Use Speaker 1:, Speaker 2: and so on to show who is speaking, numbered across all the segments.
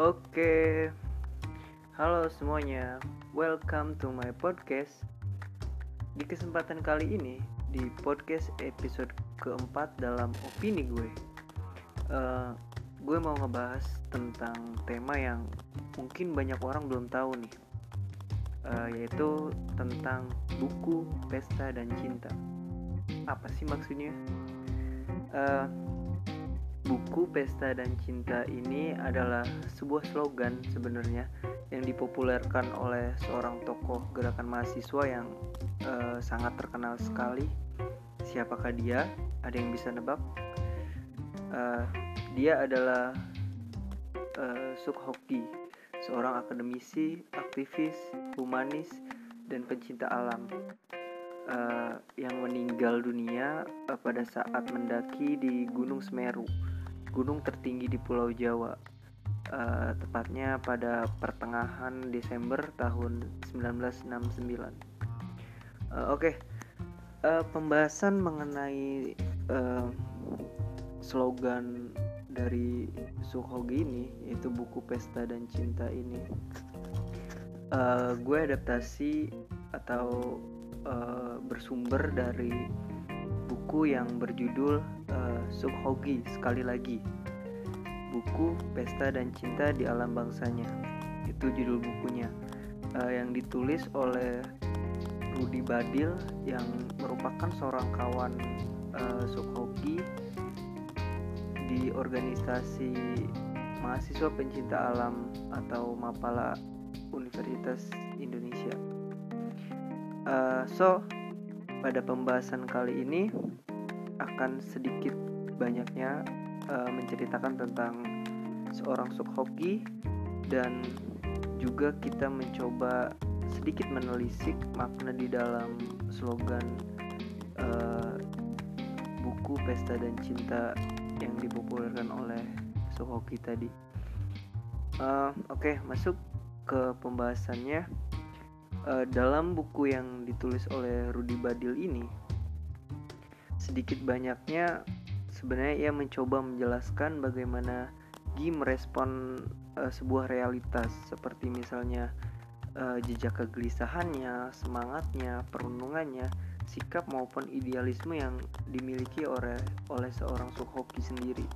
Speaker 1: Oke, halo semuanya, welcome to my podcast. Di kesempatan kali ini, di podcast episode keempat dalam opini gue, uh, gue mau ngebahas tentang tema yang mungkin banyak orang belum tahu nih, uh, yaitu tentang buku pesta dan cinta. Apa sih maksudnya? Uh, Buku Pesta dan Cinta ini adalah sebuah slogan sebenarnya yang dipopulerkan oleh seorang tokoh gerakan mahasiswa yang uh, sangat terkenal sekali. Siapakah dia? Ada yang bisa nebak? Uh, dia adalah uh, Sukhoki, seorang akademisi, aktivis, humanis, dan pencinta alam uh, yang meninggal dunia uh, pada saat mendaki di Gunung Semeru, gunung tertinggi di Pulau Jawa. Uh, tepatnya pada pertengahan Desember tahun 1969. Uh, Oke, okay. uh, pembahasan mengenai uh, slogan dari Suhogi ini, yaitu buku Pesta dan Cinta ini, uh, gue adaptasi atau uh, bersumber dari buku yang berjudul uh, Subhogi sekali lagi. Buku Pesta dan Cinta di Alam Bangsanya. Itu judul bukunya. Uh, yang ditulis oleh Rudi Badil yang merupakan seorang kawan uh, Subhogi di organisasi mahasiswa pencinta alam atau Mapala Universitas Indonesia. Uh, so, pada pembahasan kali ini akan sedikit banyaknya uh, menceritakan tentang seorang sukhoki dan juga kita mencoba sedikit menelisik makna di dalam slogan uh, buku Pesta dan Cinta yang dipopulerkan oleh Sukhoki tadi. Uh, Oke, okay, masuk ke pembahasannya uh, dalam buku yang ditulis oleh Rudi Badil ini sedikit banyaknya sebenarnya ia mencoba menjelaskan bagaimana Gi merespon uh, sebuah realitas seperti misalnya uh, jejak kegelisahannya, semangatnya, perundungannya, sikap maupun idealisme yang dimiliki oleh oleh seorang Suhoki sendiri.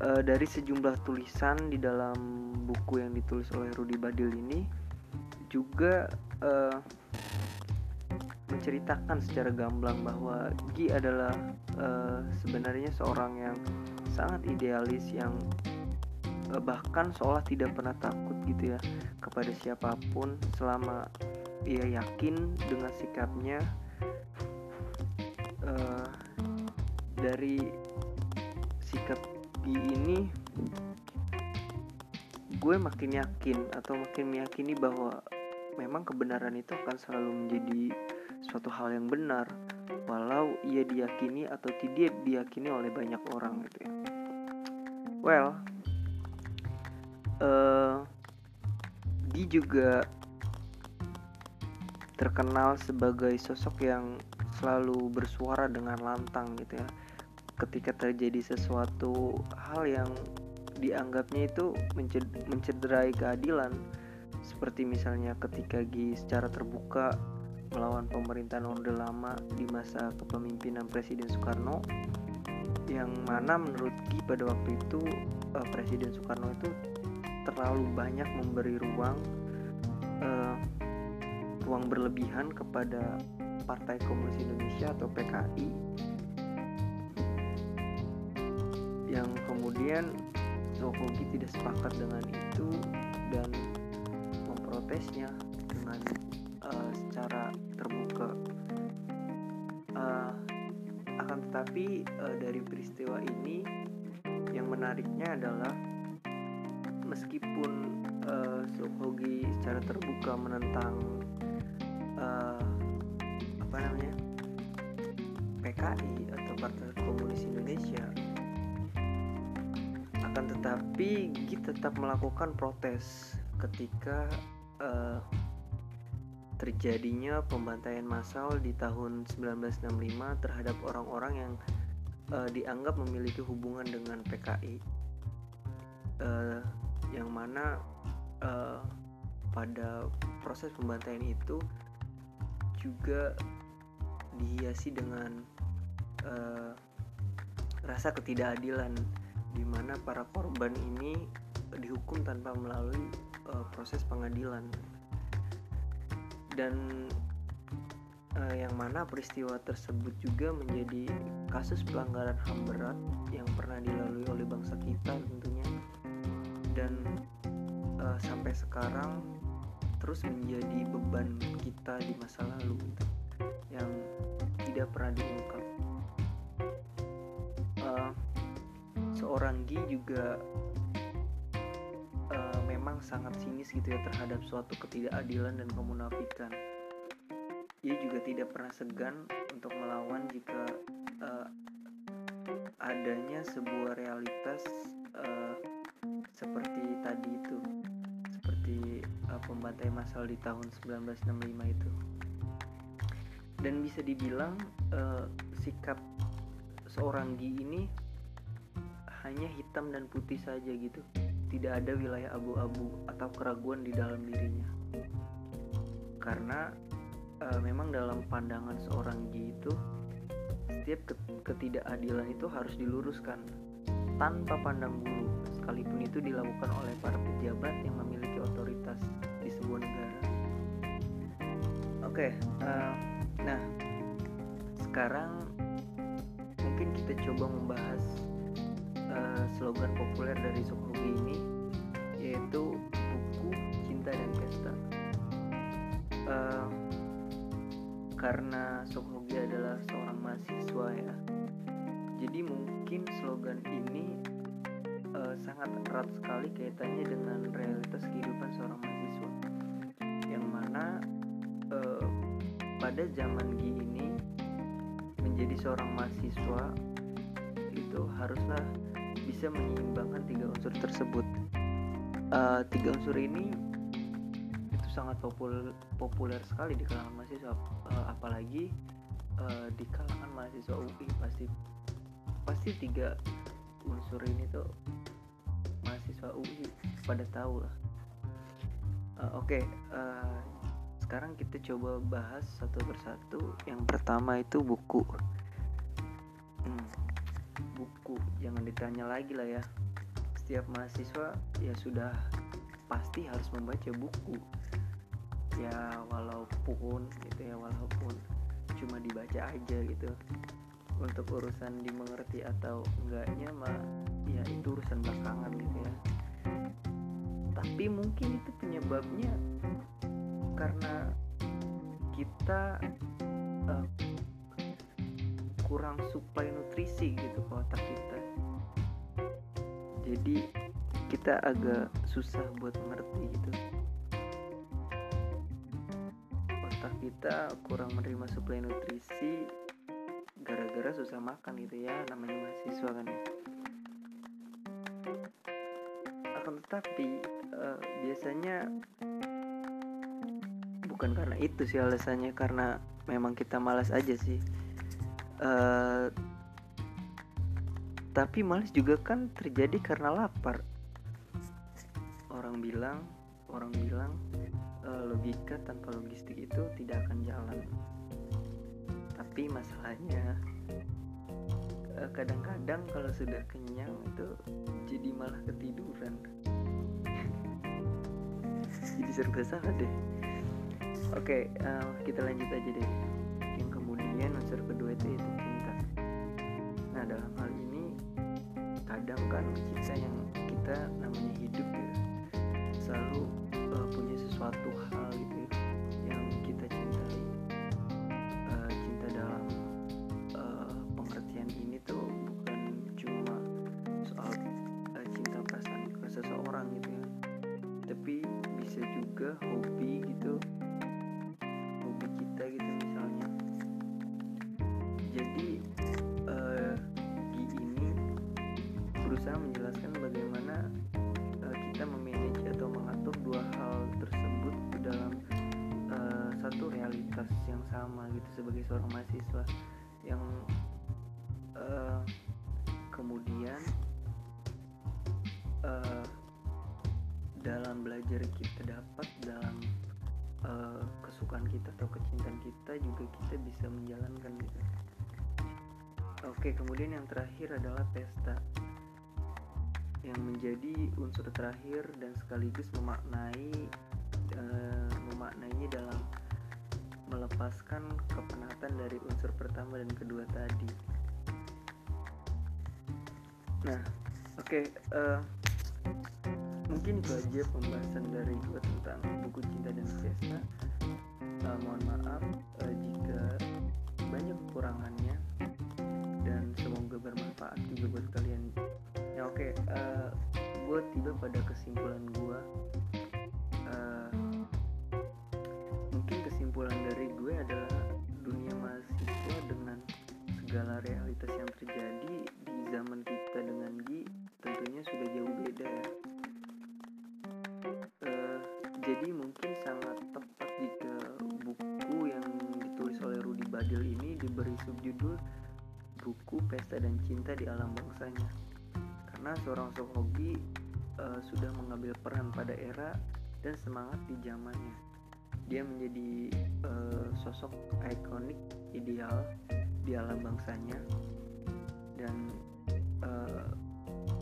Speaker 1: Uh, dari sejumlah tulisan di dalam buku yang ditulis oleh Rudi Badil ini, juga uh, menceritakan secara gamblang bahwa Gi adalah uh, sebenarnya seorang yang sangat idealis yang uh, bahkan seolah tidak pernah takut gitu ya kepada siapa pun selama ia yakin dengan sikapnya. Uh, dari sikap Gi ini gue makin yakin atau makin meyakini bahwa memang kebenaran itu akan selalu menjadi suatu hal yang benar walau ia diyakini atau tidak diyakini oleh banyak orang gitu ya. Well, uh, dia juga terkenal sebagai sosok yang selalu bersuara dengan lantang gitu ya. Ketika terjadi sesuatu hal yang dianggapnya itu mencederai keadilan seperti misalnya ketika Gi secara terbuka melawan pemerintahan Orde Lama di masa kepemimpinan Presiden Soekarno yang mana menurut Gi pada waktu itu uh, Presiden Soekarno itu terlalu banyak memberi ruang uh, ruang berlebihan kepada Partai Komunis Indonesia atau PKI yang kemudian Jokowi tidak sepakat dengan itu dan memprotesnya dengan uh, secara terbuka. Uh, akan tetapi uh, dari peristiwa ini yang menariknya adalah meskipun uh, Sohogi secara terbuka menentang uh, apa namanya PKI atau Partai Komunis Indonesia akan tetapi Gi tetap melakukan protes ketika uh, terjadinya pembantaian massal di tahun 1965 terhadap orang-orang yang uh, dianggap memiliki hubungan dengan PKI. uh, yang mana uh, pada proses pembantaian itu juga dihiasi dengan uh, rasa ketidakadilan di mana para korban ini dihukum tanpa melalui uh, proses pengadilan. Dan uh, yang mana peristiwa tersebut juga menjadi kasus pelanggaran HAM berat yang pernah dilalui oleh bangsa kita tentunya. Dan uh, sampai sekarang terus menjadi beban kita di masa lalu gitu, yang tidak pernah diungkap. Uh, seorang Gi juga memang sangat sinis gitu ya terhadap suatu ketidakadilan dan kemunafikan. Ia juga tidak pernah segan untuk melawan jika uh, adanya sebuah realitas uh, seperti tadi itu seperti uh, pembantai massal di tahun 1965 itu. Dan bisa dibilang uh, sikap seorang Gi ini hanya hitam dan putih saja gitu tidak ada wilayah abu-abu atau keraguan di dalam dirinya karena uh, memang dalam pandangan seorang G itu setiap ketidakadilan itu harus diluruskan tanpa pandang bulu sekalipun itu dilakukan oleh para pejabat yang memiliki otoritas di sebuah negara. Oke, okay, eh, nah sekarang mungkin kita coba membahas uh, slogan populer dari Sokobi ini yaitu buku cinta dan pesta. Uh, karena Sokmogi adalah seorang mahasiswa ya jadi mungkin slogan ini uh, sangat erat sekali kaitannya dengan realitas kehidupan seorang mahasiswa yang mana pada zaman G ini menjadi seorang mahasiswa itu haruslah bisa menyeimbangkan tiga unsur tersebut. Uh, tiga unsur ini sangat populer populer sekali di kalangan mahasiswa uh, apalagi uh, di kalangan mahasiswa UI pasti pasti tiga unsur ini tuh mahasiswa UI pada tahu lah. Uh, oke okay, uh, sekarang kita coba bahas satu persatu. Yang pertama itu buku. Hmm, buku. Jangan ditanya lagi lah ya. Setiap mahasiswa ya sudah pasti harus membaca buku. Ya walaupun gitu ya walaupun cuma dibaca aja gitu. Untuk urusan dimengerti atau enggaknya mah ya itu urusan belakangan gitu ya. Tapi mungkin itu penyebabnya karena kita uh, kurang suplai nutrisi gitu ke otak kita. Jadi kita agak susah buat mengerti gitu. Kita kurang menerima suplai nutrisi gara-gara susah makan gitu ya namanya mahasiswa kan ya. Akan tetapi uh, biasanya bukan karena itu sih alasannya karena memang kita malas aja sih uh, tapi malas juga kan terjadi karena lapar. Orang bilang orang bilang uh, logika tanpa logistik itu tidak akan jalan. Tapi masalahnya eh, kadang-kadang kalau sudah kenyang itu jadi malah ketiduran. Jadi serba salah deh. Oke okay, uh, eh, kita lanjut aja Bye. Seorang mahasiswa yang uh, kemudian uh, dari kita dapat dalam uh, kesukaan kita atau kecintaan kita juga kita bisa menjalankan gitu. Oke kemudian yang terakhir adalah pesta yang menjadi unsur terakhir dan sekaligus memaknai uh, memaknainya dalam melepaskan kepenatan dari unsur pertama dan kedua tadi. Nah, oke, okay, uh, eh, mungkin itu aja pembahasan dari gue tentang buku cinta dan pesta. Uh, mohon maaf uh, jika banyak kekurangannya dan semoga bermanfaat juga buat kalian. Ya oke, okay, uh, gue tiba pada kesimpulan gue segala realitas yang terjadi di zaman kita dengan Gi tentunya sudah jauh beda. Ya uh, jadi mungkin sangat tepat jika buku yang ditulis oleh Rudy Badil ini diberi subjudul buku pesta dan cinta di alam bangsanya. Karena seorang Sohogi uh, sudah mengambil peran pada era dan semangat di zamannya. Dia menjadi uh, sosok ikonik ideal di alam bangsanya. Dan uh,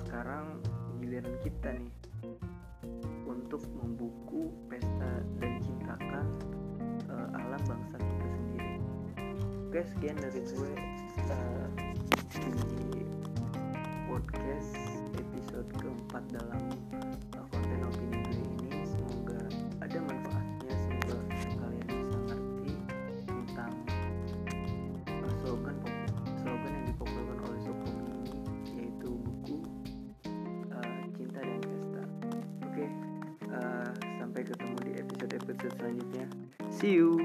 Speaker 1: sekarang giliran kita nih untuk membuku pesta dan cintakan uh, alam bangsa kita sendiri. Oke sekian dari gue uh, di podcast episode keempat dalam uh, episode selanjutnya. See you